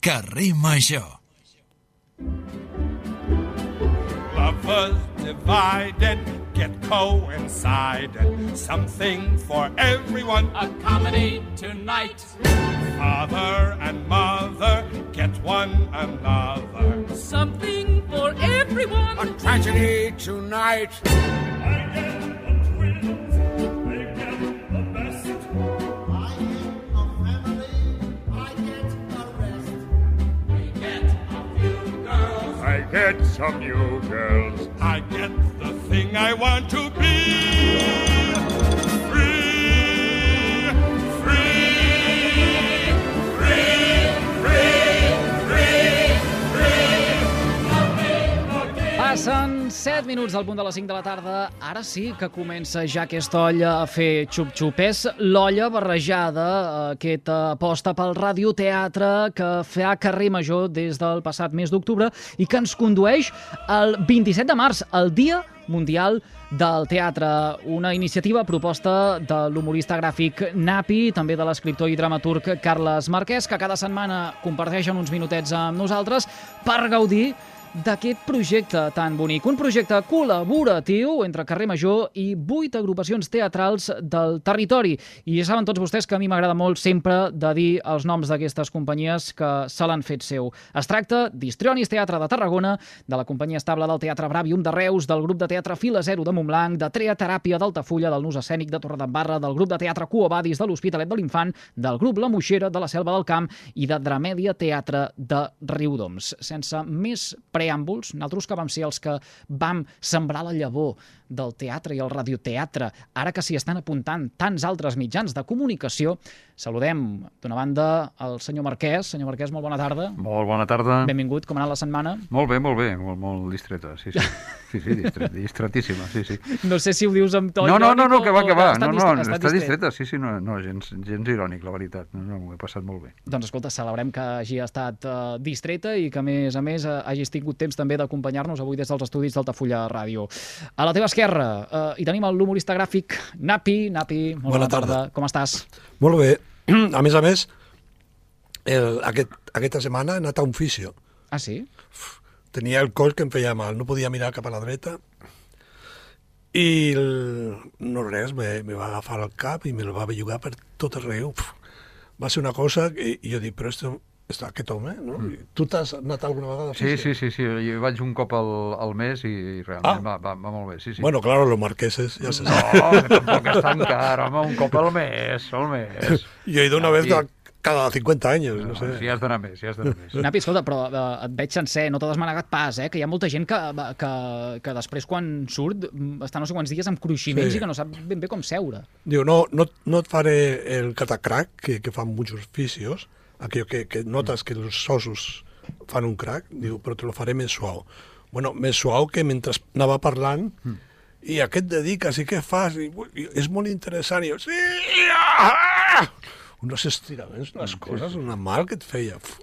Carrer Major. Lovers divided get coincided. Something for everyone. A comedy tonight. Father and mother get one another. Something for everyone. A tragedy tonight. Get some new girls. I get the thing I want to be. Passen 7 minuts del punt de les 5 de la tarda. Ara sí que comença ja aquesta olla a fer xup-xupers. L'olla barrejada, aquesta aposta pel radioteatre que fa carrer Major des del passat mes d'octubre i que ens condueix al 27 de març, el Dia Mundial del Teatre, una iniciativa proposta de l'humorista gràfic Napi, també de l'escriptor i dramaturg Carles Marquès, que cada setmana comparteixen uns minutets amb nosaltres per gaudir d'aquest projecte tan bonic. Un projecte col·laboratiu entre Carrer Major i vuit agrupacions teatrals del territori. I ja saben tots vostès que a mi m'agrada molt sempre de dir els noms d'aquestes companyies que se l'han fet seu. Es tracta d'Histrionis Teatre de Tarragona, de la companyia estable del Teatre Bravium de Reus, del grup de teatre Fila Zero de Montblanc, de Treateràpia d'Altafulla, del Nus Escènic de Torredembarra, del grup de teatre Cuobadis de l'Hospitalet de l'Infant, del grup La Moixera de la Selva del Camp i de Dramèdia Teatre de Riudoms. Sense més preàmbuls, nosaltres que vam ser els que vam sembrar la llavor del teatre i el radioteatre, ara que s'hi estan apuntant tants altres mitjans de comunicació, saludem d'una banda el senyor Marquès. Senyor Marquès, molt bona tarda. Molt bona tarda. Benvingut, com ha anat la setmana? Molt bé, molt bé, molt, molt distreta, sí, sí. Sí, sí, distret, distratíssima, sí, sí. No sé si ho dius amb to No, no, no, irònic no, o- que va, que va. està No, no, distret, està distret. distreta, sí, sí, no, no gens, gens irònic, la veritat. No, no, m'ho he passat molt bé. Doncs escolta, celebrem que hagi estat uh, distreta i que, a més a més, uh, hagis tingut temps també d'acompanyar-nos avui des dels estudis d'Altafulla Ràdio. A la teva esquerra uh, hi tenim l'humorista gràfic Napi. Napi, molt bona, Bona tarda. Com estàs? Molt bé. A més a més, el, aquest, aquesta setmana he anat a un fisio. Ah, sí? Tenia el coll que em feia mal, no podia mirar cap a la dreta. I el, no res, me, me va agafar el cap i me'l va bellugar per tot arreu. Va ser una cosa que jo dic, però esto, esto, aquest home, no? Mm. Tu t'has anat alguna vegada a Sí, sí, sí, sí, jo vaig un cop al, al mes i realment Ah. va, va, va molt bé, sí, sí. Bueno, claro, los marqueses, ja se no, sabe. que tampoc és tan car, home, un cop al mes, al mes. Yo he ido una vez cada- cada 50 años, no, No, sé. si has d'anar més, si has d'anar més. Napi, escolta, però uh, et veig sencer, no t'ha desmanegat pas, eh? Que hi ha molta gent que, que, que després quan surt mm, està no sé quants dies amb cruiximents Sí. i que no sap ben bé com seure. Digo, no, no, no et faré el catacrac que, que fan muchos fisios, aquello que, que notas que los ossos fan un crac, diu, però te lo faré més suau. Bueno, més suau que mentre anava parlant, i aquest dedic, així que fas, i, i és molt interessant, i jo, sí, ah! unos estiraments, unes coses, una mal que et feia. Uf.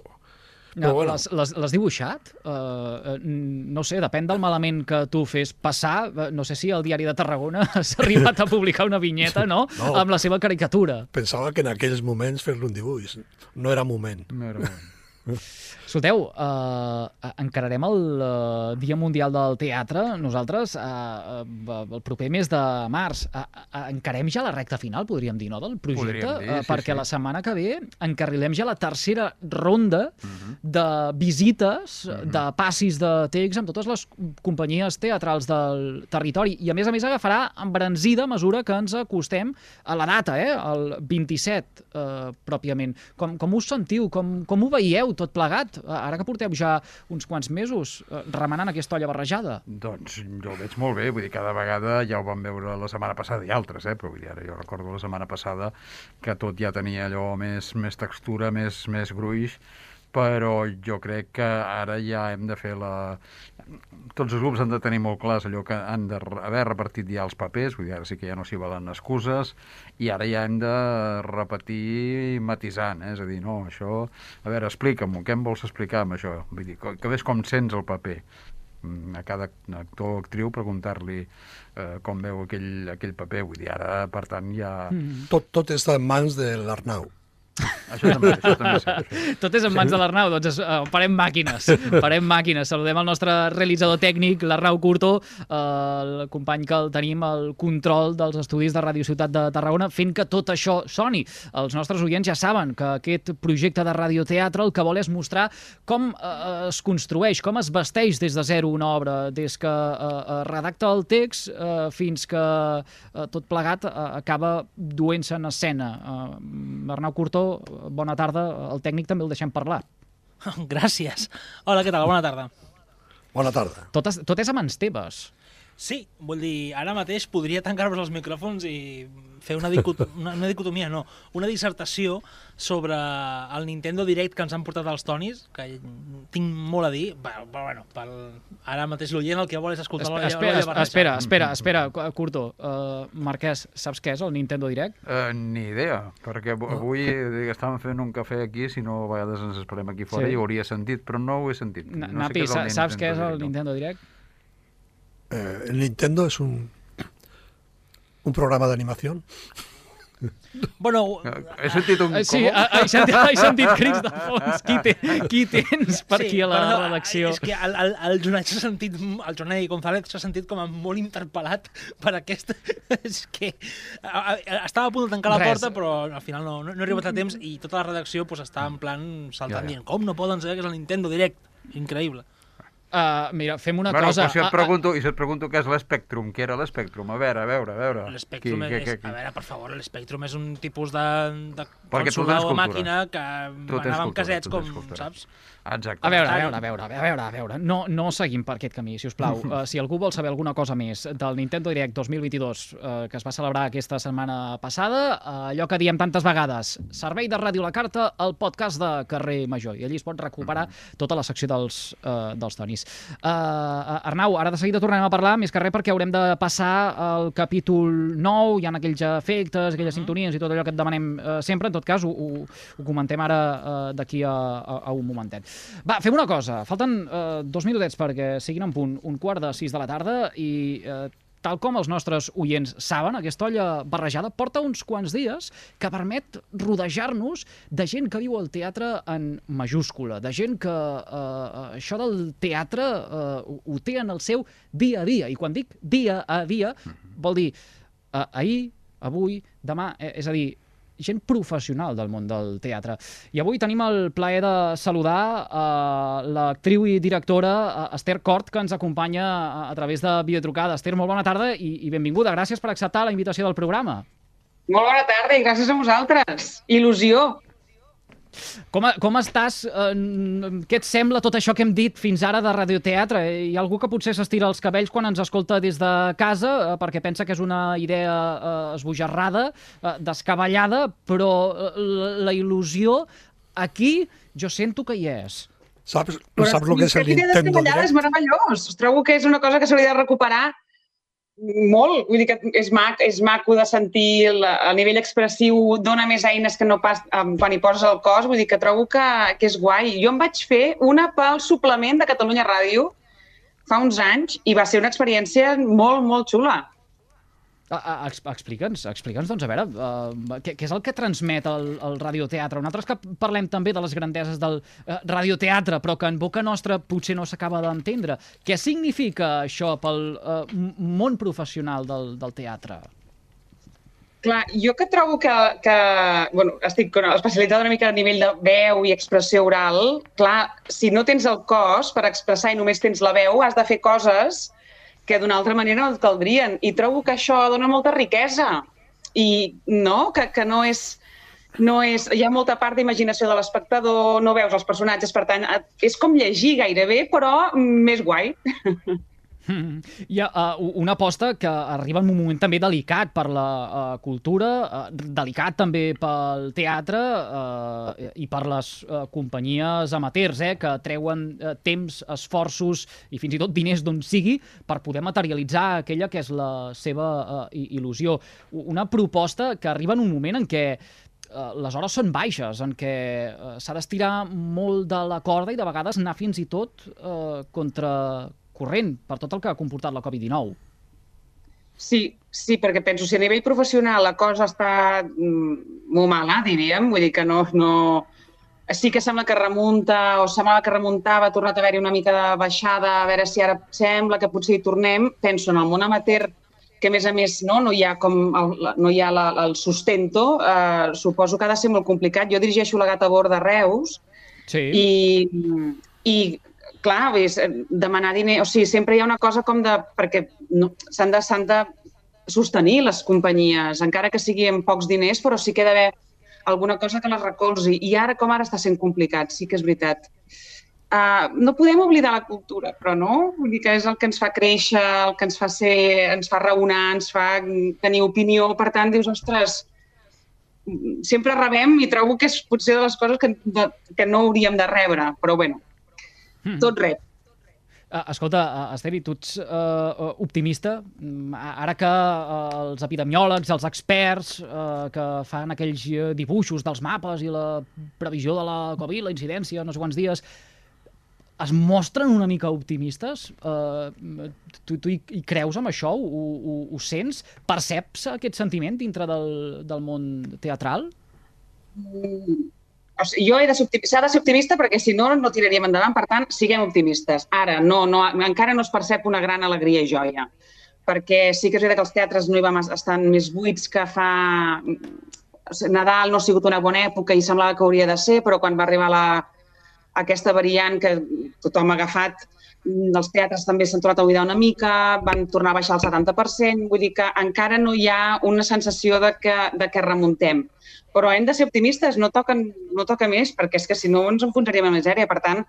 Però bueno. les, les, les dibuixat? Uh, no sé, depèn del malament que tu fes passar. Eh, No sé si al diari de Tarragona s'ha arribat a publicar una vinyeta, no? No. Amb la seva caricatura. Pensava que en aquells moments fer-lo un dibuix no era moment. No era bon. Escolteu, uh, encararem el uh, Dia Mundial del Teatre, nosaltres, uh, uh, el proper mes de març. Uh, uh, encarem ja la recta final, podríem dir, no?, del projecte, Podríem dir, uh, sí, perquè sí. la setmana que ve encarrilem ja la tercera ronda Mhm. de visites, de passis de text amb totes les companyies teatrals del territori. I, a més a més, agafarà embranzida a mesura que ens acostem a la data, eh?, el 27, eh, pròpiament. Com, com us sentiu? Com, com ho veieu tot plegat? Eh, Ara que porteu ja uns quants mesos eh, remenant aquesta olla barrejada. Doncs jo ho veig molt bé, vull dir, cada vegada ja ho vam veure la setmana passada i altres, eh? però vull dir, ara jo recordo la setmana passada que tot ja tenia allò més, més textura, més, més gruix, però jo crec que ara ja hem de fer la... Tots els grups han de tenir molt clars allò que han d'haver repartit ja els papers, vull dir, ara sí que ja no s'hi valen excuses, i ara ja hem de repetir matisant, eh? és a dir, no, això... A veure, explica'm-ho, què em vols explicar amb això? Vull dir, que ves com sents el paper Mm, a cada actor o actriu preguntar-li eh, com veu aquell, aquell paper. Vull dir, ara, per tant, ja... Mm. Tot, tot està en mans de l'Arnau. Això també, això també. Això. Tot és en mans de l'Arnau, doncs es- eh, farem màquines, farem màquines. Saludem el nostre realitzador tècnic, l'Arnau Curto, eh, el company que el tenim al control dels estudis de Ràdio Ciutat de Tarragona, fent que tot això soni. Els nostres oients ja saben que aquest projecte de radioteatre el que vol és mostrar com eh, es construeix, com es vesteix des de zero una obra, des que eh, redacta el text eh, fins que eh, tot plegat eh, acaba duent-se en escena. Eh, Arnau Curto, bona tarda. El tècnic també el deixem parlar. Gràcies. Hola, què tal? Bona tarda. Bona tarda. Tot, es, tot és a mans teves. Sí, vull dir, ara mateix podria tancar-vos els micròfons i fer una, dicot una, una dicotomia, no, una dissertació sobre el Nintendo Direct que ens han portat els Tonis, que tinc molt a dir, però, però bueno, pel, ara mateix l'oient el que vol és escoltar Espera, l'olla espera, espera, espera, espera, Cu- Curto. Uh, Marquès, saps què és el Nintendo Direct? Uh, ni idea, perquè avu- avui eh, estàvem fent un cafè aquí, si no a vegades ens esperem aquí fora Sí. i ho hauria sentit, però no ho he sentit. No sé Napi, què és el sa- saps què és el Direct, no. Nintendo Direct? Eh, el Nintendo es un, un programa de animación. Bueno, He sentit un... Eh, Sí, he, sentit, he sentit crits de fons. Qui, te, qui tens per aquí a la perdó, redacció? És que el, el, el Jonai s'ha sentit, el Jonai González s'ha sentit com a molt interpel·lat per aquest... és que estava a punt de tancar la Res. porta, però al final no, no, no he arribat a temps i tota la redacció pues, està en plan saltant Ja, ja. dient com no poden saber que és el Nintendo Direct? Increïble. Uh, mira, fem una Bueno, cosa. si et Ah, ah, pregunto, i si et pregunto què és l'Spectrum, què era l'Spectrum? A veure, a veure, a veure. L'Spectrum Qui- és, què- què- a veure, per favor, l'Spectrum és un tipus de, de Perquè consola o màquina que Tu anava amb casets com, saps? Exacte. A veure, a veure, a veure, a veure, a veure. No, no seguim per aquest camí, si us plau. Uh, si algú vol saber alguna cosa més del Nintendo Direct 2022 uh, que es va celebrar aquesta setmana passada, uh, allò que diem tantes vegades, servei de ràdio la carta, el podcast de Carrer Major, i allí es pot recuperar tota la secció dels, uh, dels tonis. Uh, Arnau, ara de seguida tornarem a parlar, més que res perquè haurem de passar al capítol 9, hi ha aquells efectes, aquelles sintonies i tot allò que et demanem uh, sempre, en tot cas ho, ho, ho comentem ara uh, d'aquí a, a, a un momentet. Va, fem una cosa. Falten eh, dos minutets perquè siguin en punt un quart de sis de la tarda i eh, tal com els nostres oients saben, aquesta olla barrejada porta uns quants dies que permet rodejar-nos de gent que viu al teatre en majúscula, de gent que eh, això del teatre eh, ho, ho té en el seu dia a dia. I quan dic dia a dia, vol dir eh, ahir, avui, demà, eh, és a dir, gent professional del món del teatre. I avui tenim el plaer de saludar uh, l'actriu i directora uh, Esther Cort, que ens acompanya a, a través de videotrucada. Esther, molt bona tarda i, i benvinguda. Gràcies per acceptar la invitació del programa. Molt bona tarda i gràcies a vosaltres. Il·lusió. Com, a- com estàs? Eh, què et sembla tot això que hem dit fins ara de radioteatre? Hi ha algú que potser s'estira els cabells quan ens escolta des de casa eh, perquè pensa que és una idea eh, esbojarrada, eh, descabellada, però eh, la, la il·lusió aquí jo sento que hi és. ¿Sabes, ¿sabes lo que es el Aquesta idea Nintendo descabellada és Direct? meravellós. Trobo que és una cosa que s'hauria de recuperar molt. Vull dir que és, mac, és maco de sentir el, el nivell expressiu, dona més eines que no pas um, quan hi poses el cos. Vull dir que trobo que, que és guai. Jo em vaig fer una pel suplement de Catalunya Ràdio fa uns anys i va ser una experiència molt, molt xula. Ex- Explica'ns, explica'ns, doncs, a veure, uh, què, què és el que transmet el, el radioteatre? Nosaltres que parlem també de les grandeses del uh, radioteatre, però que en boca nostra potser no s'acaba d'entendre. Què significa això pel uh, món professional del, del teatre? Clar, jo que trobo que, que bueno, estic especialitzada una mica a nivell de veu i expressió oral, clar, si no tens el cos per expressar i només tens la veu, has de fer coses que d'una altra manera et caldrien. I trobo que això dona molta riquesa. I no, que, que no és... No és, hi ha molta part d'imaginació de l'espectador, no veus els personatges, per tant, és com llegir gairebé, però més guai. Hi ha uh, una aposta que arriba en un moment també delicat per la uh, cultura, uh, delicat també pel teatre uh, i per les uh, companyies amateurs, eh, que treuen uh, temps, esforços i fins i tot diners d'on sigui per poder materialitzar aquella que és la seva uh, il·lusió. Una proposta que arriba en un moment en què les hores són baixes, en què s'ha d'estirar molt de la corda i de vegades anar fins i tot eh, contra corrent per tot el que ha comportat la Covid-19. Sí, sí, perquè penso, si a nivell professional la cosa està mm, molt mala, diríem, vull dir que no, no... Sí que sembla que remunta, o semblava que remuntava, ha tornat a haver-hi una mica de baixada, a veure si ara sembla que potser hi tornem. Penso en el món amateur, que a més a més no, no hi ha, com el, no hi ha la, el sustento, eh, suposo que ha de ser molt complicat. Jo dirigeixo la Gata Bord de Reus, Sí. i, i clar, és, eh, demanar diner... O sigui, sempre hi ha una cosa com de... Perquè no, s'han de, de sostenir les companyies, encara que sigui amb pocs diners, però sí que ha d'haver alguna cosa que les recolzi. I ara, com ara està sent complicat, sí que és veritat. Uh, no podem oblidar la cultura, però no? Vull dir que és el que ens fa créixer, el que ens fa ser, ens fa raonar, ens fa tenir opinió. Per tant, dius, ostres, sempre rebem i trobo que és potser de les coses que, de, que no hauríem de rebre, però bueno, Mm. tot rep. Uh, escolta, uh, Esteri, tu ets uh, optimista? Mm, Ara que els epidemiòlegs, els experts uh, que fan aquells dibuixos dels mapes i la previsió de la Covid, la incidència, no sé quants dies, es mostren una mica optimistes? Uh, tu tu hi, hi creus amb això? Ho, ho, ho sents? Perceps aquest sentiment dintre del, del món teatral? O sigui, jo he de s'ha de ser optimista perquè si no, no tiraríem endavant. Per tant, siguem optimistes. Ara, no, no, encara no es percep una gran alegria i joia. Perquè sí que és veritat que els teatres no hi vam, estan més buits que fa... Nadal no ha sigut una bona època i semblava que hauria de ser, però quan va arribar la, aquesta variant que tothom ha agafat, els teatres també s'han tornat a buidar una mica, van tornar a baixar el 70%, vull dir que encara no hi ha una sensació de que, de que remuntem. Però hem de ser optimistes, no, toquen, no toca més, perquè és que si no ens enfonsaríem en misèria. Per tant,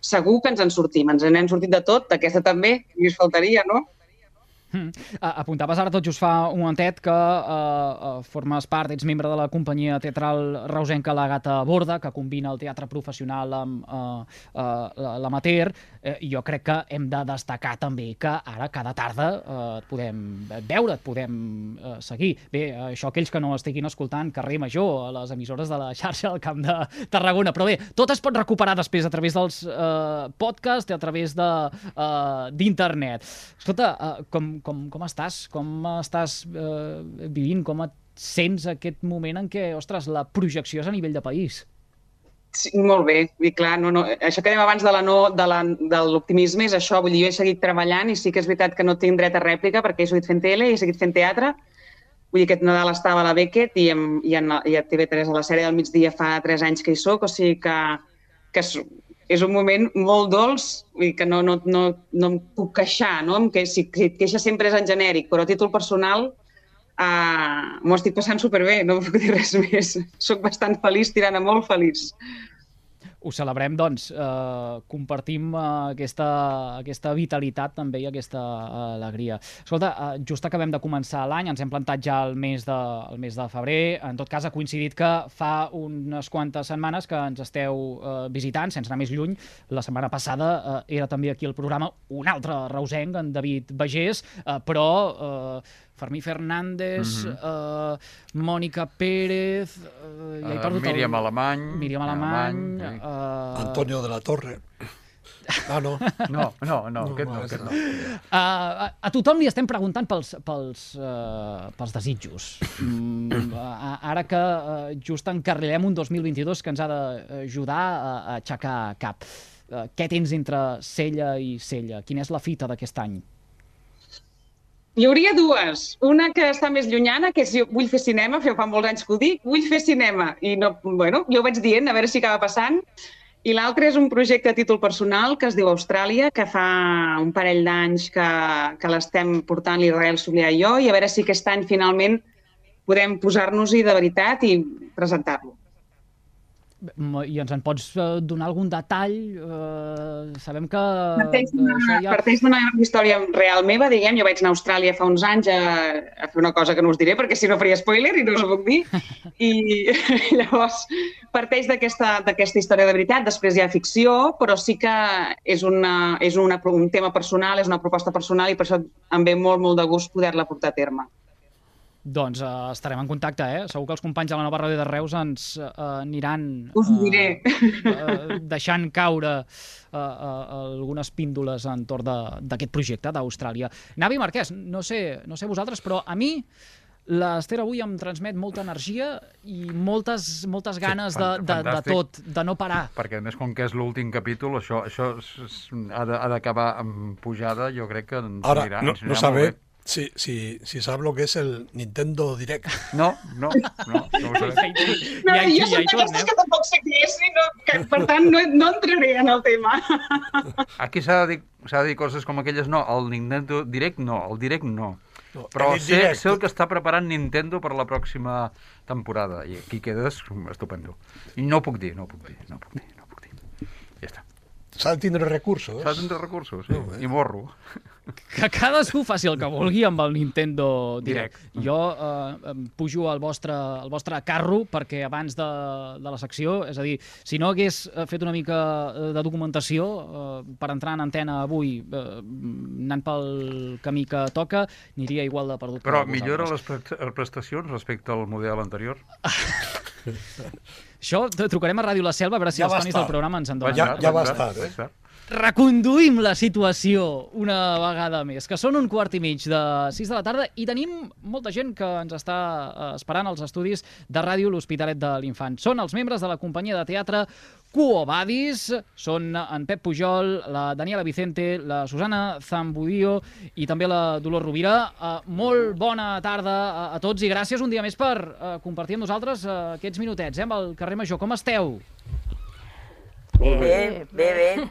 segur que ens en sortim, ens n'hem sortit de tot, d'aquesta també, i us faltaria, no? Mm. Apuntaves ara tot just fa un momentet que uh, uh, formes part, ets membre de la companyia teatral reusenca La Gata Borda, que combina el teatre professional amb uh, l'amateur, uh, i jo crec que hem de destacar també que ara cada tarda uh, et podem veure, et podem uh, seguir. Bé, això aquells que no estiguin escoltant Carrer Major, a les emissores de la xarxa al Camp de Tarragona, però bé, tot es pot recuperar després a través dels uh, podcasts i a través de, uh, d'internet. Escolta, uh, com, com, com estàs? Com estàs uh, vivint? Com et sents aquest moment en què, ostres, la projecció és a nivell de país? Sí, molt bé, i clar, no, no, això que dèiem abans de la no, de la, de l'optimisme és això, vull dir, jo he seguit treballant i sí que és veritat que no tinc dret a rèplica perquè he seguit fent tele, he seguit fent teatre, vull dir, aquest Nadal estava a la Beckett i, en, i, en, i a TV3 a la sèrie del migdia fa 3 anys que hi soc, o sigui que, que és, un moment molt dolç, vull dir que no, no, no, no em puc queixar, no? Que, si, si et queixes sempre és en genèric, però a títol personal uh, m'ho estic passant superbé, no puc dir res més. Soc bastant feliç, tirant a molt feliç. Ho celebrem, doncs, eh, compartim eh, aquesta, aquesta vitalitat també i aquesta eh, alegria. Escolta, eh, just acabem de començar l'any, ens hem plantat ja el mes, de, el mes de febrer, en tot cas ha coincidit que fa unes quantes setmanes que ens esteu eh, visitant, sense anar més lluny, la setmana passada eh, era també aquí al programa un altre reusenc, en David Bagés, eh, però eh, Fermí Fernández, Mhm. eh, Mònica Pérez... Eh, ja Eh, perdut el- Míriam Alemany. Míriam Alemany. Alemany, eh, Antonio de la Torre. Ah, no. No, no, no, aquest no, aquest no. Uh, a, a tothom li estem preguntant pels, pels, uh, pels desitjos. Mm, uh, ara que uh, just encarrilem un 2022 que ens ha d'ajudar a, a aixecar cap. Uh, què tens entre cella i cella? Quina és la fita d'aquest any? Hi hauria dues. Una que està més llunyana, que és jo vull fer cinema, fa molts anys que ho dic, vull fer cinema. I no, bueno, jo ho vaig dient, a veure si acaba passant. I l'altre és un projecte a títol personal que es diu Austràlia, que fa un parell d'anys que, que l'estem portant l'Israel Soler i jo, i a veure si aquest any finalment podem posar-nos-hi de veritat i presentar-lo. I ens en pots uh, donar algun detall? Uh, sabem que... Parteix d'una ja... parteix història real meva, diguem. Jo vaig anar a Austràlia fa uns anys a, a fer una cosa que no us diré, perquè si no faria spoiler i no us ho puc dir. I llavors parteix d'aquesta història de veritat. Després hi ha ficció, però sí que és, una, és una, un tema personal, és una proposta personal i per això em ve molt, molt de gust poder-la portar a terme. Doncs uh, estarem en contacte, eh? Segur que els companys de la nova ràdio de Reus ens uh, aniran Us diré. uh, deixant caure uh, uh, algunes píndoles entorn de- d'aquest projecte d'Austràlia. Navi Marquès, no sé, no sé vosaltres, però a mi l'Ester avui em transmet molta energia i moltes, moltes ganes de, fan- de, de fantàstic. tot, de no parar. Perquè, a més, com que és l'últim capítol, això, això ha de- d'acabar amb pujada, jo crec que ens Ahora, anirà, no, ens no anirà sabe molt bé. Si, si, si sabe lo que es el Nintendo Direct. No, no, no, no ho sabem. No, Ja hi- jo ja soc hi d'aquestes que tampoc sé què és, i no, que, per tant no, no entraré en el tema. Aquí s'ha de, dir, s'ha de dir coses com aquelles, no, el Nintendo Direct no, el Direct no. No, Però el sé, Direct. sé el que està preparant Nintendo per la pròxima temporada i aquí quedes estupendo. I no ho puc dir, no ho puc dir, no ho puc dir, no ho puc dir. Ja està. S'ha de tindre recursos. S'ha de tindre recursos, sí, No, eh? i morro. Que cadascú faci el que vulgui amb el Nintendo Direct. Direct. Jo eh, em pujo al vostre, al vostre carro perquè abans de, de la secció, és a dir, si no hagués eh, fet una mica eh, de documentació eh, per entrar en antena avui, eh, anant pel camí que toca, aniria igual de perdut Però millora les pre- les prestacions respecte al model anterior? Això trucarem a Ràdio La Selva a veure si Ja els tonis del programa ens en donen. Ja- ja va va estar, va eh? Reconduïm la situació una vegada més, que són un quart i mig de 6 de la tarda i tenim molta gent que ens està eh, esperant als estudis de ràdio L'Hospitalet de l'Infant. Són els membres de la companyia de teatre Quo Vadis, són en Pep Pujol, la Daniela Vicente, la Susana Zambudio i també la Dolors Rovira. Uh, molt bona tarda a, a tots i gràcies un dia més per uh, compartir amb nosaltres uh, aquests minutets eh, amb el carrer Major. Com esteu? Bé, bé, bé.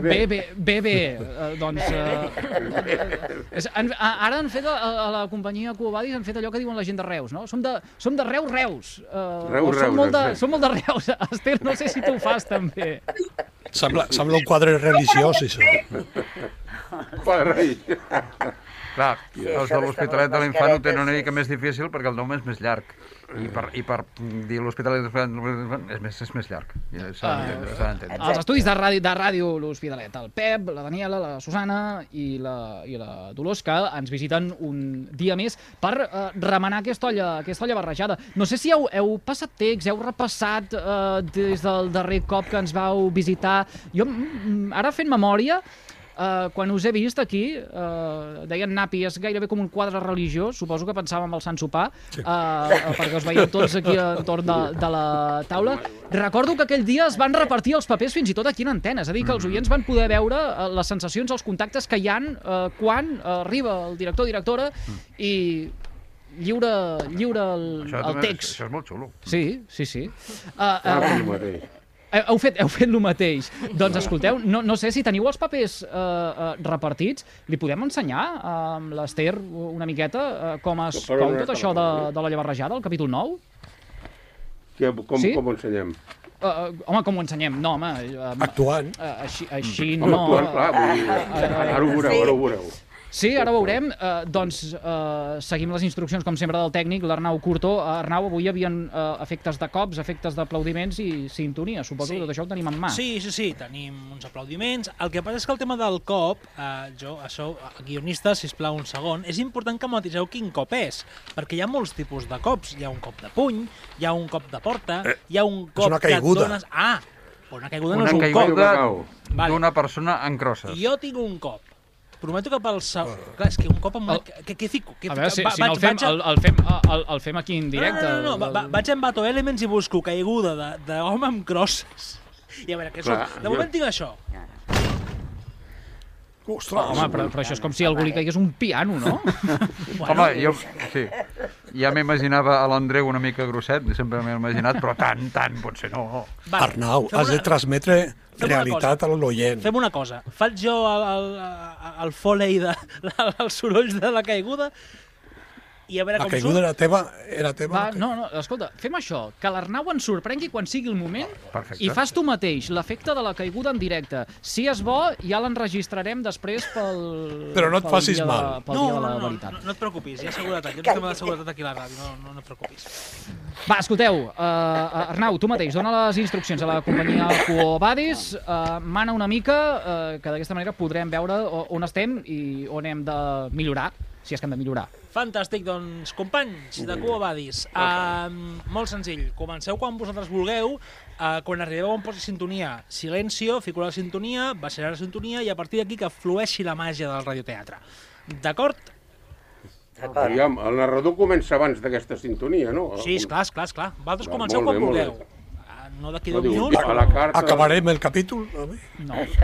Bé, bé, bé, bé. Eh, doncs... Eh, és, han, ara han fet, a, a la companyia Cuobadis, han fet allò que diuen la gent de Reus, no? Som de, som de Reus, Reus. Uh, Reus, som, Reus, molt de, som molt de Reus. Esther, no sé si tu ho fas també. Sembla, sembla un quadre religiós, això. Clar, Sí, els de l'Hospitalet de l'Infant ho tenen una mica més difícil perquè el nom és més llarg. I per, i per dir l'Hospitalet de l'Infant és més, és més llarg. I S'ha d'entendre, d'entendre. Els estudis de ràdio, de ràdio l'Hospitalet, el Pep, la Daniela, la Susana i la, i la Dolors, que ens visiten un dia més per eh, remenar aquesta olla, aquesta olla barrejada. No sé si heu, heu passat text, heu repassat eh, des del darrer cop que ens vau visitar. Jo, mm, ara fent memòria, Uh, quan us he vist aquí, uh, deien Napi, és gairebé com un quadre religiós, suposo que pensàvem al Sant Sopar, sí. uh, perquè us veiem tots aquí entorn de, de la taula. Recordo que aquell dia es van repartir els papers fins i tot aquí en antena, és a dir, que els oients van poder veure uh, les sensacions, els contactes que hi han uh, quan uh, arriba el director o directora i lliure, lliure el, Això, el text. això és molt xulo. Sí, sí, sí. Uh, uh, Heu heu fet, heu fet el mateix. Doncs escolteu, no, no sé si teniu els papers eh, uh, repartits. Li podem ensenyar a uh, l'Ester una miqueta uh, com es cou on tot això de, la- de l'olla barrejada, el capítol 9? Que, com, Sí? com ho ensenyem? Uh, home, com ho ensenyem? No, home... Uh, Actuant. Uh, així, així Home, no... actuant, clar, vull dir, eh, ara ho veureu, ara ho veureu. Sí, ara ho veurem. Uh, doncs uh, seguim les instruccions, com sempre, del tècnic, l'Arnau Curtó. Uh, Arnau, avui hi havia uh, efectes de cops, efectes d'aplaudiments i sintonia. Suposo Sí. que tot això ho tenim en mà. Sí, sí, sí, tenim uns aplaudiments. El que passa és que el tema del cop, eh, jo, això, guionista, si plau un segon, és important que matiseu quin cop és, perquè hi ha molts tipus de cops. Hi ha un cop de puny, hi ha un cop de porta, hi ha un cop una que et caiguda. dones... Ah, una caiguda no Una és un caiguda cop. Vale. d'una persona en crosses. Jo tinc un cop. Prometo que pel... Sa... Clar, és que un cop em... El- Què, què fico? Què A veure, si, va- si no el vaig- fem, vaig a- el, el, fem, el, el fem aquí en directe. No, no, no, no. el- Va, va, vaig a Envato Elements i busco caiguda de- d'home amb crosses. I a veure, què Clar, soc? De jo- moment tinc això. Ostres, Home, però, però això és com si algú li caigués un piano, no? Home, jo, sí, ja m'imaginava a l'Andreu una mica grosset, sempre m'he imaginat, però tant, tant, potser no. Vale, Arnau, fem has de una- transmetre una realitat a l'oient. Fem una cosa. Faig jo el, el, el foley de, els sorolls de la caiguda i a veure La com caiguda surt. era teva, era teva. Va, no, no, escolta, fem això, que l'Arnau ens sorprengui quan sigui el moment Perfecte. i fas tu mateix l'efecte de la caiguda en directe. Si és bo, ja l'enregistrarem després pel... Però no et pel facis mal. De, pel No, dia de no, la no, no, veritat. no, no et preocupis, hi ha seguretat. Jo no estem de seguretat aquí a la ràdio, no, no, no et preocupis. Va, escolteu, uh, Arnau, tu mateix, dona les instruccions a la companyia Cuobadis, uh, mana una mica, uh, que d'aquesta manera podrem veure on estem i on hem de millorar. Si és que hem de millorar. Fantàstic, doncs, companys de Cuba Badis, uh, molt senzill, comenceu quan vosaltres vulgueu, uh, quan arribeu on posi sintonia, silencio, fico la sintonia, baixarà la sintonia i a partir d'aquí que flueixi la màgia del radioteatre. D'acord? Aviam, el narrador comença abans d'aquesta sintonia, no? Sí, esclar, esclar, esclar. Vosaltres comenceu quan vulgueu. bé. No d'aquí No, 10 diu, minuts. a la carta... Acabarem el capítol? No.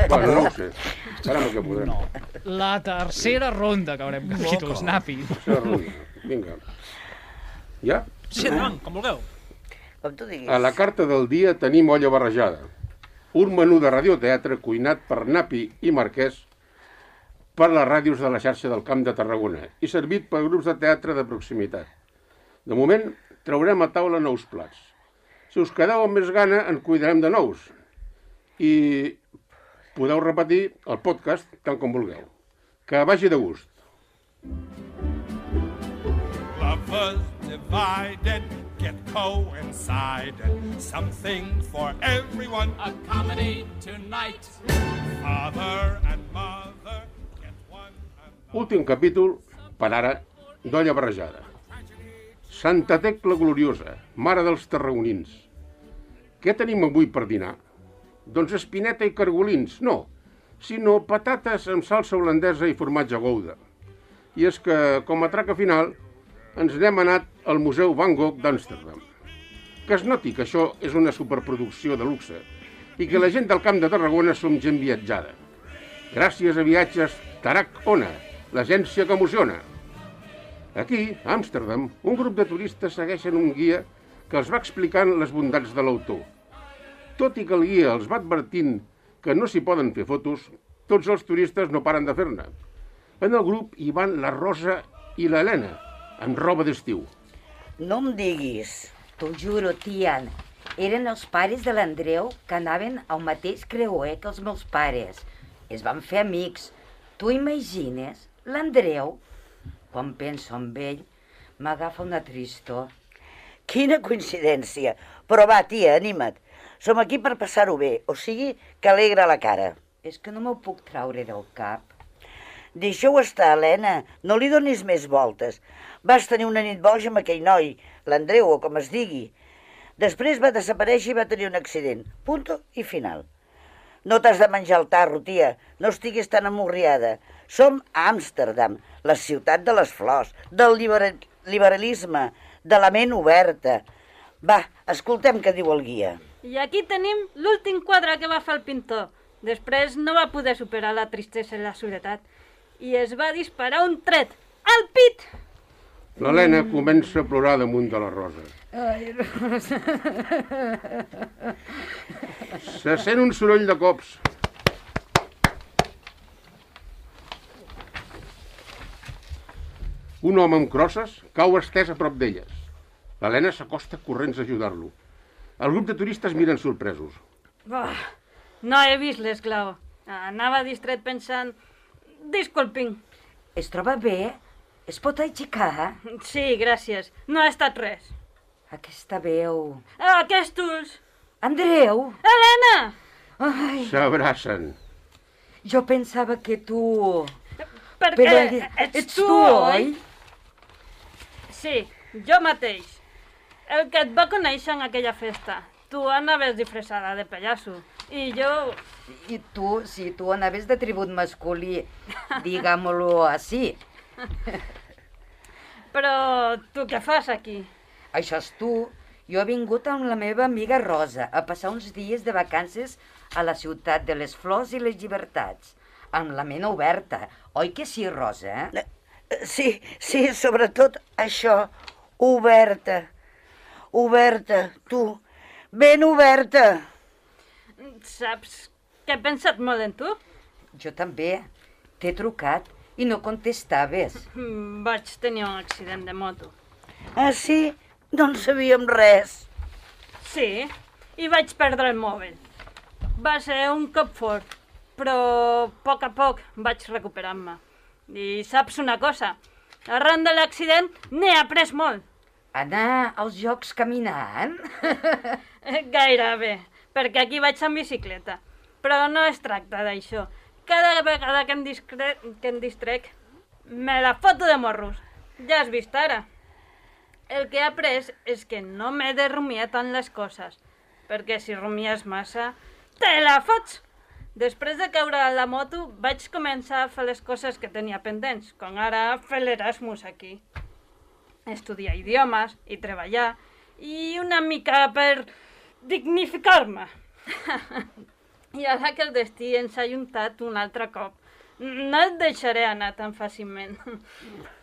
Bueno, no ho sé. Esperem que podrem. No. La tercera ronda que haurem capítols, Napi. Tercera ronda. Vinga. Ja? Sí, endavant, com vulgueu. Com tu diguis. A la carta del dia tenim olla barrejada. Un menú de radioteatre cuinat per Napi i Marquès per les ràdios de la xarxa del Camp de Tarragona i servit per grups de teatre de proximitat. De moment, traurem a taula nous plats. Si us quedeu amb més gana, en cuidarem de nous. I podeu repetir el podcast tant com vulgueu. Que vagi de gust. Lovers divided get coincided. Something for everyone. A comedy tonight. Father and mother get one and Últim capítol, per ara, d'olla barrejada. Santa Tecla Gloriosa, mare dels tarragonins. Què tenim avui per dinar? Doncs espineta i cargolins, no, sinó patates amb salsa holandesa i formatge gouda. I és que, com a traca final, ens n'hem anat al Museu Van Gogh d'Amsterdam. Que es noti que això és una superproducció de luxe i que la gent del Camp de Tarragona som gent viatjada. Gràcies a Viatges Tarak Ona, l'agència que emociona. Aquí, a Amsterdam, un grup de turistes segueixen un guia que els va explicant les bondats de l'autor. Tot i que el guia els va advertint que no s'hi poden fer fotos, tots els turistes no paren de fer-ne. En el grup hi van la Rosa i l'Helena, amb roba d'estiu. No em diguis. T'ho juro, tia. Eren els pares de l'Andreu que anaven al mateix creuer que els meus pares. Es van fer amics. Tu imagines? L'Andreu, quan penso en ell, m'agafa una tristor. Quina coincidència. Però va, tia, anima't. Som aquí per passar-ho bé, o sigui, que alegra la cara. És que no m'ho puc traure del cap. Deixa-ho estar, Helena. No li donis més voltes. Vas tenir una nit boja amb aquell noi, l'Andreu, o com es digui. Després va desaparèixer i va tenir un accident. Punto i final. No t'has de menjar el tarro, tia. No estiguis tan amorriada. Som a Amsterdam, la ciutat de les flors, del libera liberalisme, de la ment oberta. Va, escoltem què diu el guia. I aquí tenim l'últim quadre que va fer el pintor. Després no va poder superar la tristesa i la soledat i es va disparar un tret al pit. L'Helena comença a plorar damunt de la Rosa. Ai, Rosa. Se sent un soroll de cops. Un home amb crosses cau estès a prop d'elles. L'Helena s'acosta corrents a ajudar-lo. El grup de turistes miren sorpresos. Bah, no he vist l'esclau. Anava distret pensant... Disculpin. Es troba bé? Es pot aixecar? Sí, gràcies. No ha estat res. Aquesta veu... Aquests ulls. Andreu! Helena! S'abracen. jo pensava que tu... Perquè Però ets, ets tu, tu, oi? oi? Sí, jo mateix. El que et va conèixer en aquella festa. Tu anaves disfressada de pallasso. I jo... I tu, si tu anaves de tribut masculí, digue-m'ho així. Però tu què fas aquí? Això és tu. Jo he vingut amb la meva amiga Rosa a passar uns dies de vacances a la ciutat de les flors i les llibertats. Amb la ment oberta. Oi que sí, Rosa? Eh, Sí, sí, sobretot això, oberta. Oberta, tu, ben oberta. Saps que he pensat molt en tu? Jo també. T'he trucat i no contestaves. Mm, Vaig tenir un accident de moto. Ah, sí? No en sabíem res. Sí, i vaig perdre el mòbil. Va ser un cop fort, però a poc a poc vaig recuperant-me. I saps una cosa? Arran de l'accident n'he après molt. Anar als jocs caminant? Gairebé, perquè aquí vaig en bicicleta. Però no es tracta d'això. Cada vegada que em, discre... que em distrec Me la foto de morros. Ja has vist ara. El que he après és que no m'he de rumiar tant les coses, perquè si rumies massa, te la fots! Després de caure a la moto, vaig començar a fer les coses que tenia pendents, com ara fer l'Erasmus aquí. Estudiar idiomes i treballar, i una mica per dignificar-me. I ara que el destí ens ha juntat un altre cop, no et deixaré anar tan fàcilment.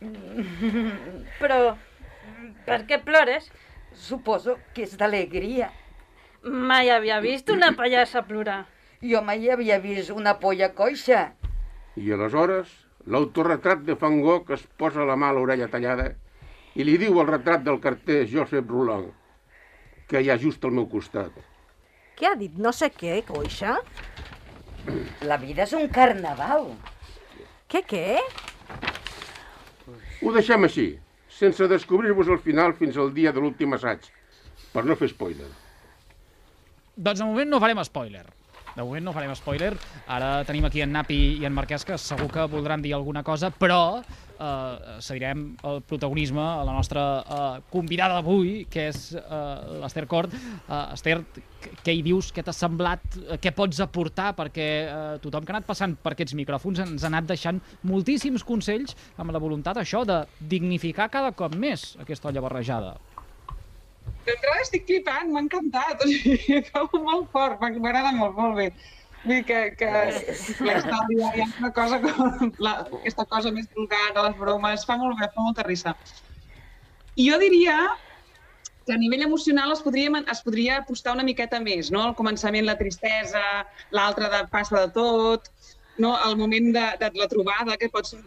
Però, per què plores? Suposo que és d'alegria. Mai havia vist una pallassa plorar. Jo mai havia vist una polla coixa. I aleshores, l'autorretrat de Van Gogh es posa la mà a l'orella tallada i li diu al retrat del carter Joseph Roland, que hi ha just al meu costat. Què ha dit? No sé què, coixa? La vida és un carnaval. Què, què? Ho deixem així, sense descobrir-vos el final fins al dia de l'últim assaig, per no fer spoiler. Doncs de moment no farem spoiler. De moment no farem spoiler. Ara tenim aquí en Napi i en Marquès que segur que voldran dir alguna cosa, però eh, cedirem el protagonisme a la nostra eh, convidada d'avui, que és eh, l'Ester Cort. Eh, Ester, qu- què hi dius? Què t'ha semblat? Què pots aportar? Perquè eh, tothom que ha anat passant per aquests micròfons ens ha anat deixant moltíssims consells amb la voluntat això de dignificar cada cop més aquesta olla barrejada. D'entrada estic flipant, m'ha encantat, o sigui, acabo molt fort, m'agrada molt, molt bé. Vull dir que, que l'estalvi hi ha una cosa com la, aquesta cosa més vulgar de les bromes, fa molt bé, fa molta risa. I jo diria que a nivell emocional es podria, es podria apostar una miqueta més, no? Al començament la tristesa, l'altre de passa de tot, no? el moment de, de la trobada, que pot ser?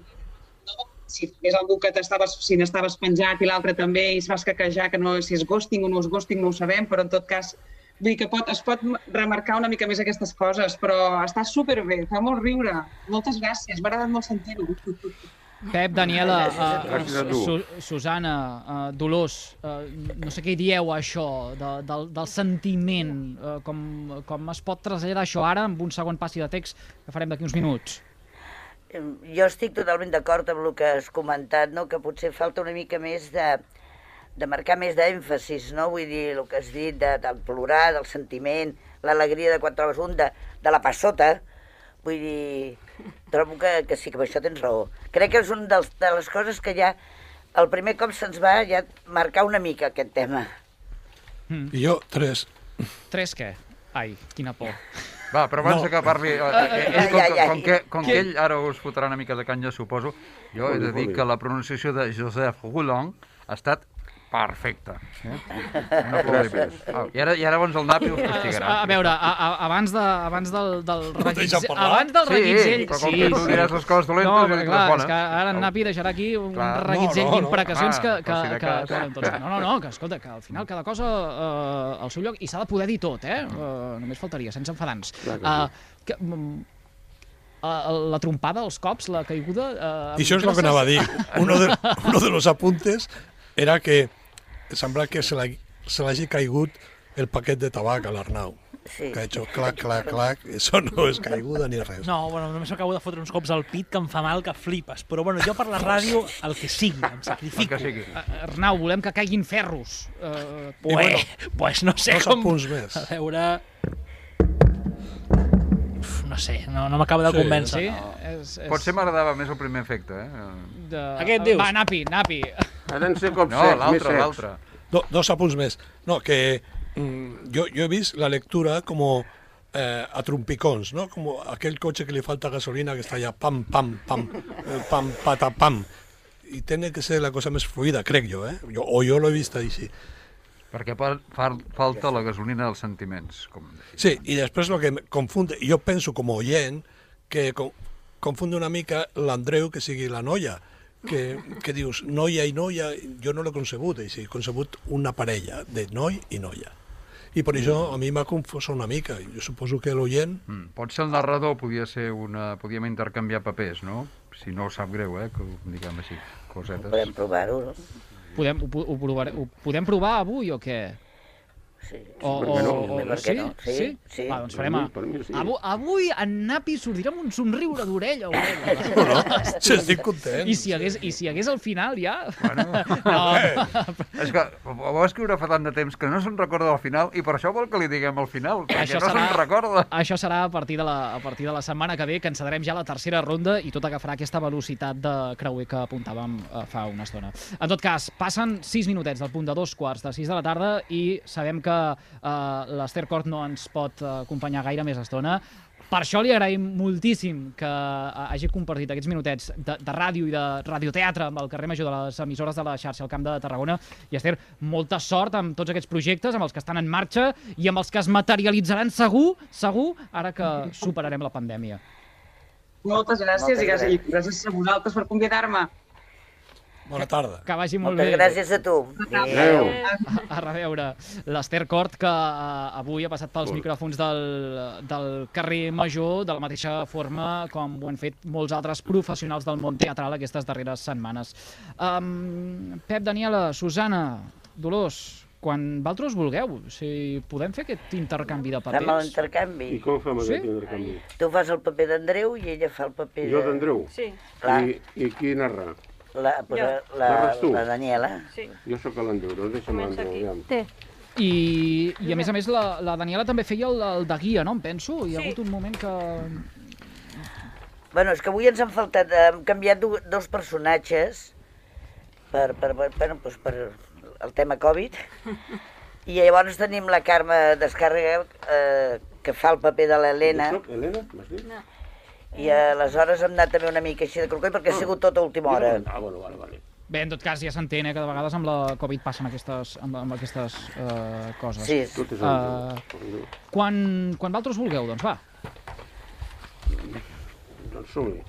Si és algú que t'estaves, si n'estaves penjat i l'altre també, i es vas caquejar que no, si és ghosting o no és ghosting no ho sabem, però en tot cas vull dir que pot, es pot remarcar una mica més aquestes coses, però està superbé, fa molt riure. Moltes gràcies, m'ha agradat molt sentir-ho. Pep, Daniela, uh. Su Susana, uh, Dolors, uh, no sé què hi dieu a això de, del, del sentiment, uh, com, com es pot traslladar això ara amb un segon passi de text que farem d'aquí uns minuts. Jo estic totalment d'acord amb el que has comentat, no? que potser falta una mica més de, de marcar més d'èmfasis, no? vull dir, el que has dit de, del plorar, del sentiment, l'alegria de quan trobes un, de, de la passota, vull dir, trobo que, que sí, que amb això tens raó. Crec que és una de les coses que ja, el primer cop se'ns va ja marcar una mica aquest tema. I jo, tres. Tres què? Ai, quina por. Va, però abans No. que parli... eh, eh, ell, com, com, que, com Què? que ell ara us fotrà una mica de canya, suposo, jo he de dir que la pronunciació de Joseph Roulon ha estat perfecta. Eh? Un aplaudiment. Ah, I ara, I ara doncs el Napi us castigarà. a veure, a, a, abans, de, abans del, del No reguitzell... Abans del Sí, reguitzell... però com que tu diràs les coses dolentes, no, perquè, clar, les bones. és que ara en Au. Napi deixarà aquí un Clar. reguitzell No, no, no. d'imprecacions Clar, que, que, si que, cas. que, doncs, no, no, no, que escolta, que al final cada cosa eh, al seu lloc i s'ha de poder dir tot, eh? Uh, només faltaria, sense enfadants. Clar que Uh, que, mm, uh, la trompada, els cops, la caiguda... Uh, I això és el que anava a dir. Uno de, uno de los apuntes era que sembla que se l'ha- se l'hagi caigut el paquet de tabac a l'Arnau. Sí. Que ha hecho clac, clac, clac. Eso no és caiguda ni res. No, bueno, només m'acabo de fotre uns cops al pit que em fa mal que flipes. Però bueno, jo per la ràdio, el que sigui, em sacrifico. que sigui. Uh, Arnau, volem que caiguin ferros. Uh, Pues, bueno, pues no sé dos com... apunts més. A veure... Uf, no sé, no, no m'acaba de Sí, convèncer. sí? No. És, és Potser m'agradava més el primer efecte, eh? de... Aquest dius? Va, Napi, Napi. Ha d'en ser com No, secs, més secs. l'altre. Do, dos apunts més. No, que mm, yo, yo he visto la lectura como eh, a trompicons, ¿no? Como aquel coche que le falta gasolina que está ya pam, pam, pam, eh, pam, pata, pam. Y tiene que ser la cosa més fluida, crec jo, eh? Jo, o jo l'he vist així. Perquè fa, fa, falta la gasolina dels sentiments. Com... Sí, i després el que confunde, jo penso com a oient, que con, confunde una mica l'Andreu que sigui la noia, que, que dius noia i noia, jo no l'he concebut així, he concebut una parella de noi i noia. I per això a mi m'ha confós una mica. Jo suposo que l'oient... Mm. Potser el narrador podia ser una... Podíem intercanviar papers, no? Si no sap greu, eh? Que ho diguem així, cosetes. Podem provar-ho, no? Podem, ho, ho, provar, ho podem provar avui o què? Sí. O, o, no? o, Per què no? Sí, sí? sí. Va, doncs Per farem... mi- A... per mi sí. Avui, avui en Napi sortirà amb un somriure d'orella a orella. Sí, estic content. I si hagués, i si hagués al final, ja... Bueno, no, és que ho va escriure fa tant de temps que no se'n recorda del final i per això vol que li diguem al final, perquè Això no serà- se'n recorda. Això serà a partir, de la, a partir de la setmana que ve, que encetarem ja la tercera ronda i tot agafarà aquesta velocitat de creuer que apuntàvem eh, fa una estona. En tot cas, passen 6 minutets del punt de dos quarts de 6 de la tarda i sabem que eh, l'Ester Cort no ens pot acompanyar gaire més estona. Per això li agraïm moltíssim que eh, hagi compartit aquests minutets de, de ràdio i de radioteatre amb el carrer Major de les emissores de la xarxa al Camp de Tarragona. I Esther, molta sort amb tots aquests projectes, amb els que estan en marxa i amb els que es materialitzaran segur, segur, ara que superarem la pandèmia. Moltes gràcies Moltes gràcies. i gràcies a vosaltres per convidar-me. Bona tarda. Que vagi molt Moltes bé. gràcies a tu. Adéu. A, a reveure, l'Ester Cort, que uh, avui ha passat pels micròfons del, del carrer Major de la mateixa forma com ho han fet molts altres professionals del món teatral aquestes darreres setmanes. Um, Pep, Daniela, Susana, Dolors, quan vosaltres vulgueu, si podem fer aquest intercanvi de Fem papers. l'intercanvi. I com fem Sí? aquest intercanvi? Tu fas el paper d'Andreu i ella fa el paper Jo de... d'Andreu? Sí, Clar. I, I qui narra? La, Jo. la, la, Narres tu? la Daniela. sí. Jo sóc l'Andreu, doncs deixa'm Comença aquí. aviam. Té. I, I a més a més la, la Daniela també feia el, el de guia, no? Em penso. Hi ha Sí. hagut un moment que... Bueno, és que avui ens han faltat, hem canviat do, dos personatges per, per, per, bueno, doncs per el tema Covid. I llavors tenim la Carme Descàrrega, eh, que fa el paper de l'Helena, Jo soc Helena, m'has dit? I aleshores hem anat també una mica així de crocoi perquè ha sigut tot a última hora. Ah, bueno, vale, vale. Bé, en tot cas, ja s'entén, eh, que de vegades amb la Covid passen aquestes, amb, amb aquestes uh, coses. Sí, Tot és Uh, quan, quan vosaltres vulgueu, doncs va. Doncs som-hi.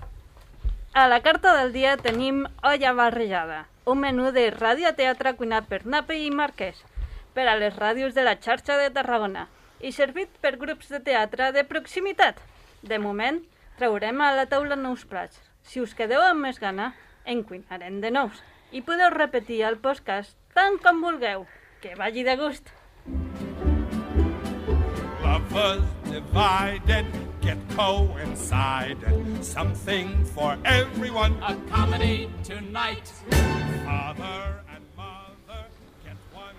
A la carta del dia tenim Olla barrejada, un menú de radioteatre cuinat per Nape i Marquès, per a les ràdios de la xarxa de Tarragona i servit per grups de teatre de proximitat. De moment, traurem a la taula nous plats. Si us quedeu amb més gana, en cuinarem de nous. I podeu repetir el podcast tant com vulgueu. Que vagi de gust! Lovers divided get coincided. Something for everyone. A comedy tonight. Father and mother get one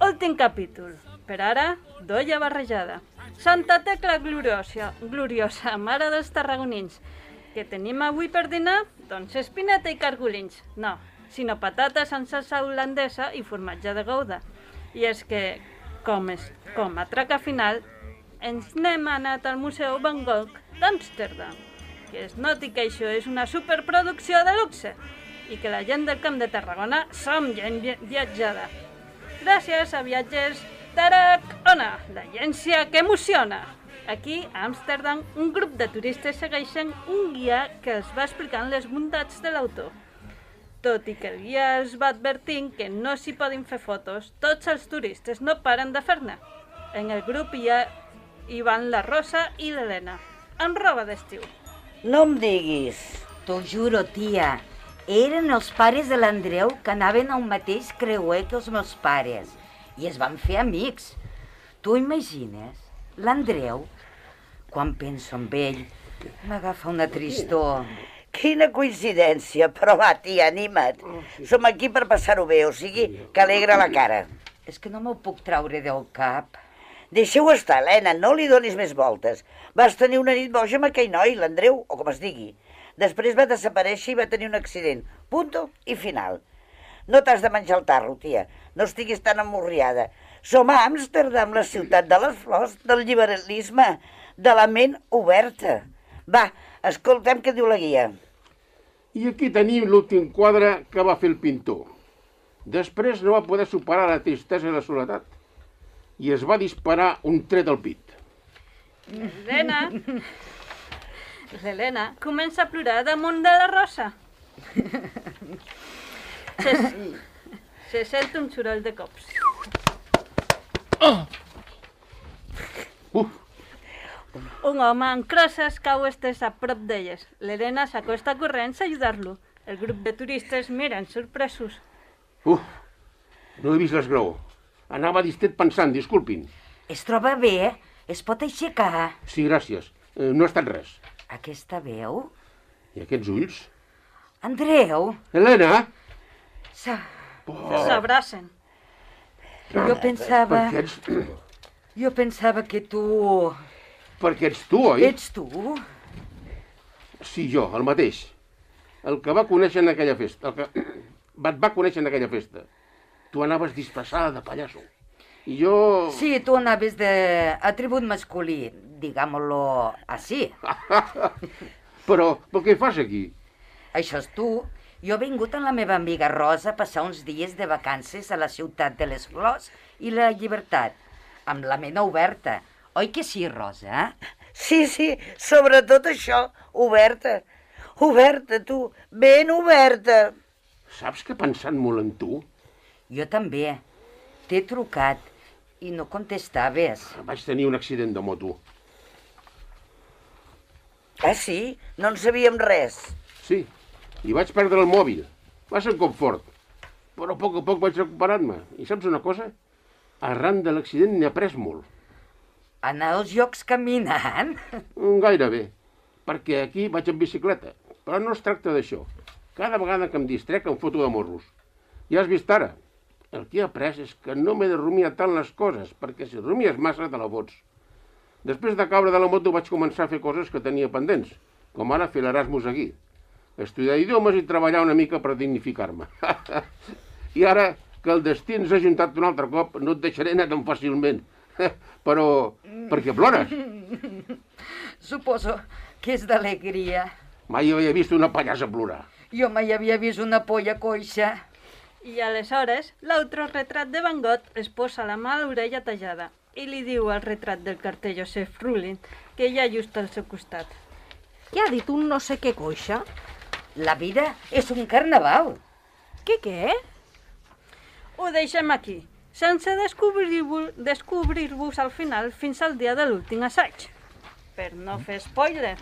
Últim capítol. Per ara, d'olla barrejada. Santa Tecla gloriosa, gloriosa, mare dels tarragonins. Què tenim avui per dinar? Doncs espineta i cargolins. No, sinó patates amb salsa holandesa i formatge de gouda. I és que, com, és, com a traca final, ens n'hem anat al Museu Van Gogh d'Amsterdam. Que es noti que això és una superproducció de luxe i que la gent del Camp de Tarragona som gent vi- viatjada. Gràcies a Viatgers Tarak Ona, l'agència que emociona. Aquí, a Amsterdam, un grup de turistes segueixen un guia que els va explicant les bondats de l'autor. Tot i que el guia els va advertint que no s'hi poden fer fotos, tots els turistes no paren de fer-ne. En el grup hi, ha, hi van la Rosa i l'Helena, amb roba d'estiu. No em diguis. T'ho juro, tia. Eren els pares de l'Andreu que anaven al mateix creuer que els meus pares. I es van fer amics. Tu imagines? L'Andreu, quan penso en ell, m'agafa una tristor. Quina coincidència, però va, tia, anima't. Som aquí per passar-ho bé, o sigui, que alegra la cara. És que no m'ho puc traure del cap. Deixeu estar, Helena, no li donis més voltes. Vas tenir una nit boja amb aquell noi, l'Andreu, o com es digui. Després va desaparèixer i va tenir un accident. Punto i final. No t'has de menjar el tarro, tia. No estiguis tan amorriada. Som a Amsterdam, la ciutat de les flors, del liberalisme, de la ment oberta. Va, escoltem què diu la guia. I aquí tenim l'últim quadre que va fer el pintor. Després no va poder superar la tristesa i la soledat i es va disparar un tret al pit. L'Helena... L'Helena comença a plorar damunt de la Rosa. Se, se sent un soroll de cops. Uf, Un home amb crosses cau estès a prop d'elles. L'Helena s'acosta corrents a ajudar-lo. El grup de turistes miren sorpresos. uf, no he vist l'esgrau. Anava distret pensant, disculpin. Es troba bé? Es pot aixecar? Sí, gràcies. Eh, no ha estat res. Aquesta veu? I aquests ulls? Andreu? Helena? Sa... S'abracen. Jo pensava... Per què ets... Jo pensava que tu... Perquè ets tu, oi? Ets tu? Sí, jo, el mateix. El que va conèixer en aquella festa. El que et va conèixer en aquella festa. Tu anaves disfressada de pallasso. I jo... Sí, tu anaves de atribut masculí, digámoslo així. però, però què fas aquí? Això és tu. Jo he vingut amb la meva amiga Rosa a passar uns dies de vacances a la ciutat de les flors i la llibertat, amb la ment oberta. Oi que sí, Rosa? Sí, sí, sobretot això, oberta. Oberta, tu, ben oberta. Saps que he pensat molt en tu? Jo també. T'he trucat i no contestaves. Vaig tenir un accident de moto. Ah, sí? No en sabíem res. Sí, i vaig perdre el mòbil. Va ser un cop fort. Però a poc a poc vaig recuperant-me. I saps una cosa? Arran de l'accident n'he après molt. Anar als jocs caminant? Mm, Gairebé. Perquè aquí vaig en bicicleta. Però no es tracta d'això. Cada vegada que em distrec em foto de morros. Ja has vist ara. El que he après és que no m'he de rumiar tant les coses, perquè si rumies massa te la fots. Després de caure de la moto vaig començar a fer coses que tenia pendents, com ara fer l'Erasmus aquí. Estudiar idiomes i treballar una mica per dignificar-me. I ara que el destí ens ha juntat un altre cop, no et deixaré anar tan fàcilment. Però, per què plores? Suposo que és d'alegria. Mai havia vist una pallassa plorar. Jo mai havia vist una polla coixa. I aleshores, l'altre retrat de Van Gogh es posa la mà a l'orella tallada i li diu al retrat del carter Joseph Rulin que hi ha just al seu costat. Què ha dit un no sé què coixa? La vida és un carnaval. Què, què? Ho deixem aquí, sense descobrir-vos descobrir al final fins al dia de l'últim assaig. Per no fer spoiler.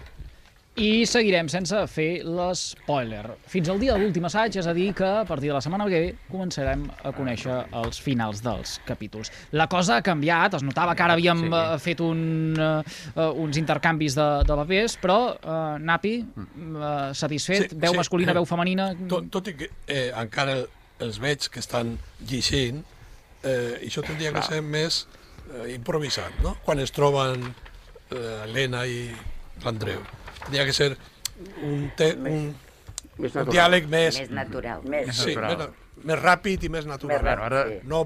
I seguirem sense fer l'espoiler. Fins al dia de l'últim assaig, és a dir, que a partir de la setmana que ve començarem a conèixer els finals dels capítols. La cosa ha canviat, es notava que ara havíem Sí. sí. fet un, uh, uns intercanvis de, de papers, però, uh, Napi, uh, satisfet, Sí, veu sí. masculina, veu femenina... Tot, tot i que eh, encara els veig que estan llegint, eh, això tindria que ser més eh, improvisat, no? Quan es troben eh, Helena i l'Andreu. Tindria que ser un, te, un, Més un natural. diàleg més... Més natural. Més sí, natural. Més, més ràpid i més natural. Més ràpid, ara, sí. no,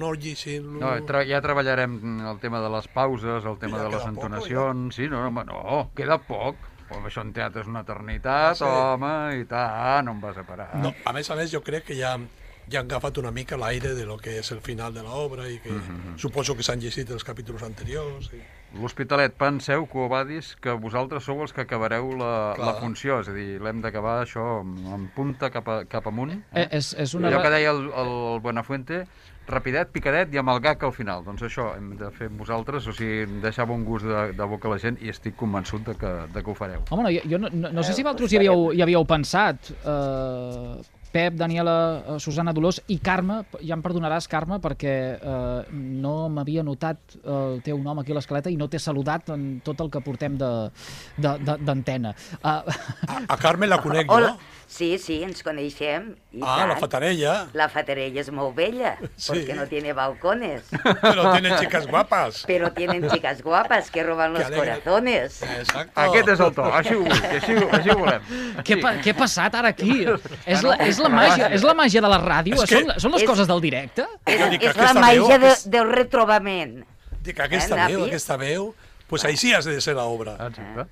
no llegint-lo... No, tra ja treballarem el tema de les pauses, el tema Ja de les queda poc, entonacions... Sí, no, home, no, queda poc. Home, això en teatre és una eternitat, sí. home, i tant, no em vas a parar. No, a més a més, jo crec que ja, ja han agafat una mica l'aire de lo que és el final de l'obra i que Mhm. suposo que s'han llegit els capítols anteriors. I... L'Hospitalet, penseu, Covadis, que vosaltres sou els que acabareu la, Clar. la funció, és a dir, l'hem d'acabar això en punta cap, a, cap amunt. Eh, és, és una... Allò que deia el, el Buenafuente, rapidet, picadet i amb el gag al final. Doncs això hem de fer amb vosaltres, o sigui, deixar bon gust de, de boca a la gent i estic convençut de que, de que ho fareu. Home, no, jo, no, no, no sé si vosaltres hi havíeu, hi havíeu pensat. Uh, Pep, Daniela, eh, Susana Dolors i Carme, ja em perdonaràs, Carme, perquè uh, no m'havia notat el teu nom aquí a l'escaleta i no t'he saludat en tot el que portem d'antena. Uh, A, a Carme la conec Hola. Sí, sí, ens coneixem. I Ah, la tant. fatarella. La fatarella es muy bella, Sí. porque no tiene balcones. Però tienen chicas guapas. Pero tienen chicas guapas que roban los Que corazones. Exacto. Aquest és el to, així ho, vull, així, ho- així ho volem. què, pa, què ha passat ara aquí? és, la, és, la màgia, és la màgia de la ràdio? És que- Són, són les és- coses del directe? És, Jo dic que és la aquesta màgia veu de, és- del retrobament. Dic, aquesta Eh, veu, aquesta veu, pues així has de ser l'obra. Exacte.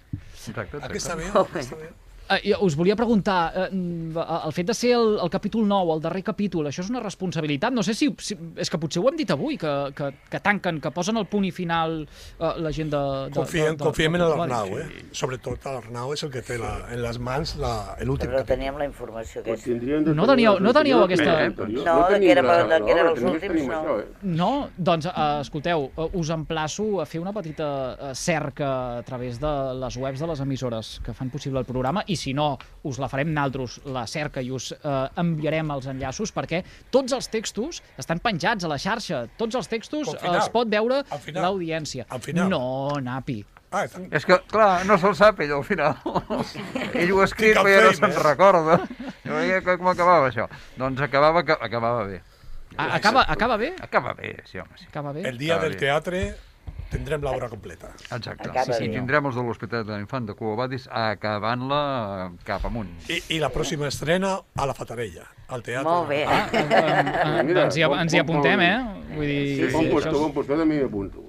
Exacte, Aquesta exacte. veu, aquesta veu. Uh, us volia preguntar, uh, el fet de ser el, el capítol 9, el darrer capítol, això és una responsabilitat? No sé si, si és que potser ho hem dit avui, que, que, que tanquen, que posen el punt i final uh, la gent de... de Confiem, de, de, confiem de, en de, l'Arnau, eh? Sobretot l'Arnau és el que té la, en les mans la- l'últim Però capítol. teníem la informació aquesta. No teníeu- no teníeu aquesta- eh. No, de que érem- la- de que érem els últims, no. Això, eh? No? Doncs, uh, escolteu, uh, us emplaço a fer una petita cerca a través de les webs de les emissores que fan possible el programa i si no, us la farem naltros, la cerca, i us eh, enviarem els enllaços, perquè tots els textos estan penjats a la xarxa. Tots els textos Al final. els pot veure l'audiència. Al final. No, Napi. Ah, És que, clar, no se'l sap ell al final. ell ho ha escrit, però ja no se'n recorda. Jo veia com acabava això. Doncs acabava, acabava bé. Ah, acaba, acaba bé? Acaba bé, sí, home, sí. Acaba bé? El dia Acaba del bé. teatre tindrem l'obra completa. Exacte. Acaba sí, sí. tindrem els de l'Hospitalet de l'Infant de Cuba Badis acabant-la eh, cap amunt. I, I la pròxima estrena a la Fatarella, al teatre. Molt bé. Ah, eh, eh, Mira, ens, hi, bon- ens hi apuntem, bon- eh? Vull dir, Sí, bon això postor, és- bon postor, també apunto.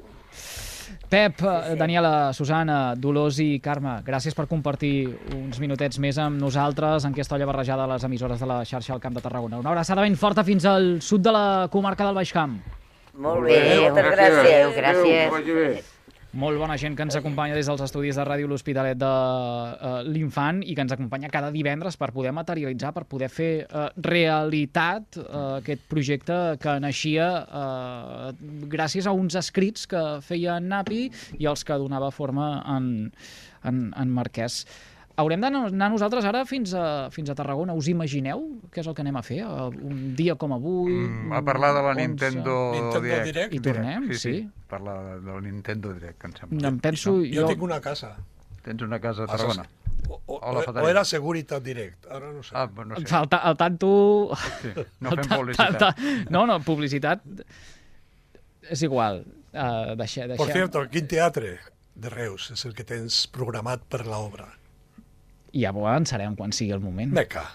Pep, eh, Daniela, Susana, Dolors i Carme, gràcies per compartir uns minutets més amb nosaltres en aquesta olla barrejada a les emissores de la xarxa al Camp de Tarragona. Una abraçada ben forta fins al sud de la comarca del Baix Camp. Molt bé, moltes gràcies. Adéu, que vagi bé. Molt bona gent que ens acompanya des dels estudis de ràdio L'Hospitalet de uh, l'Infant i que ens acompanya cada divendres per poder materialitzar, per poder fer uh, realitat uh, aquest projecte que naixia uh, gràcies a uns escrits que feia en Napi i els que donava forma en, en, en Marquès. Haurem d'anar nosaltres ara fins a, fins a Tarragona. Us imagineu què és el que anem a fer? Un dia com avui? Mm, a parlar de la 11. Nintendo, Nintendo Direct. Direct? Hi tornem, sí, sí. sí. Parlar de, la Nintendo Direct, que em sembla. Em penso... Jo tinc una casa. Tens una casa a Tarragona. O, o, O la o, era Seguritat Direct, ara no sé. Ah, no sé. Al, ta- al tanto... Sí, no fem ta- publicitat. ta- ta- No, no, publicitat... És igual. Uh, deixa, deixa... Por cierto, quin teatre de Reus és el que tens programat per l'obra? Ja ho avançarem quan sigui el moment. Meca.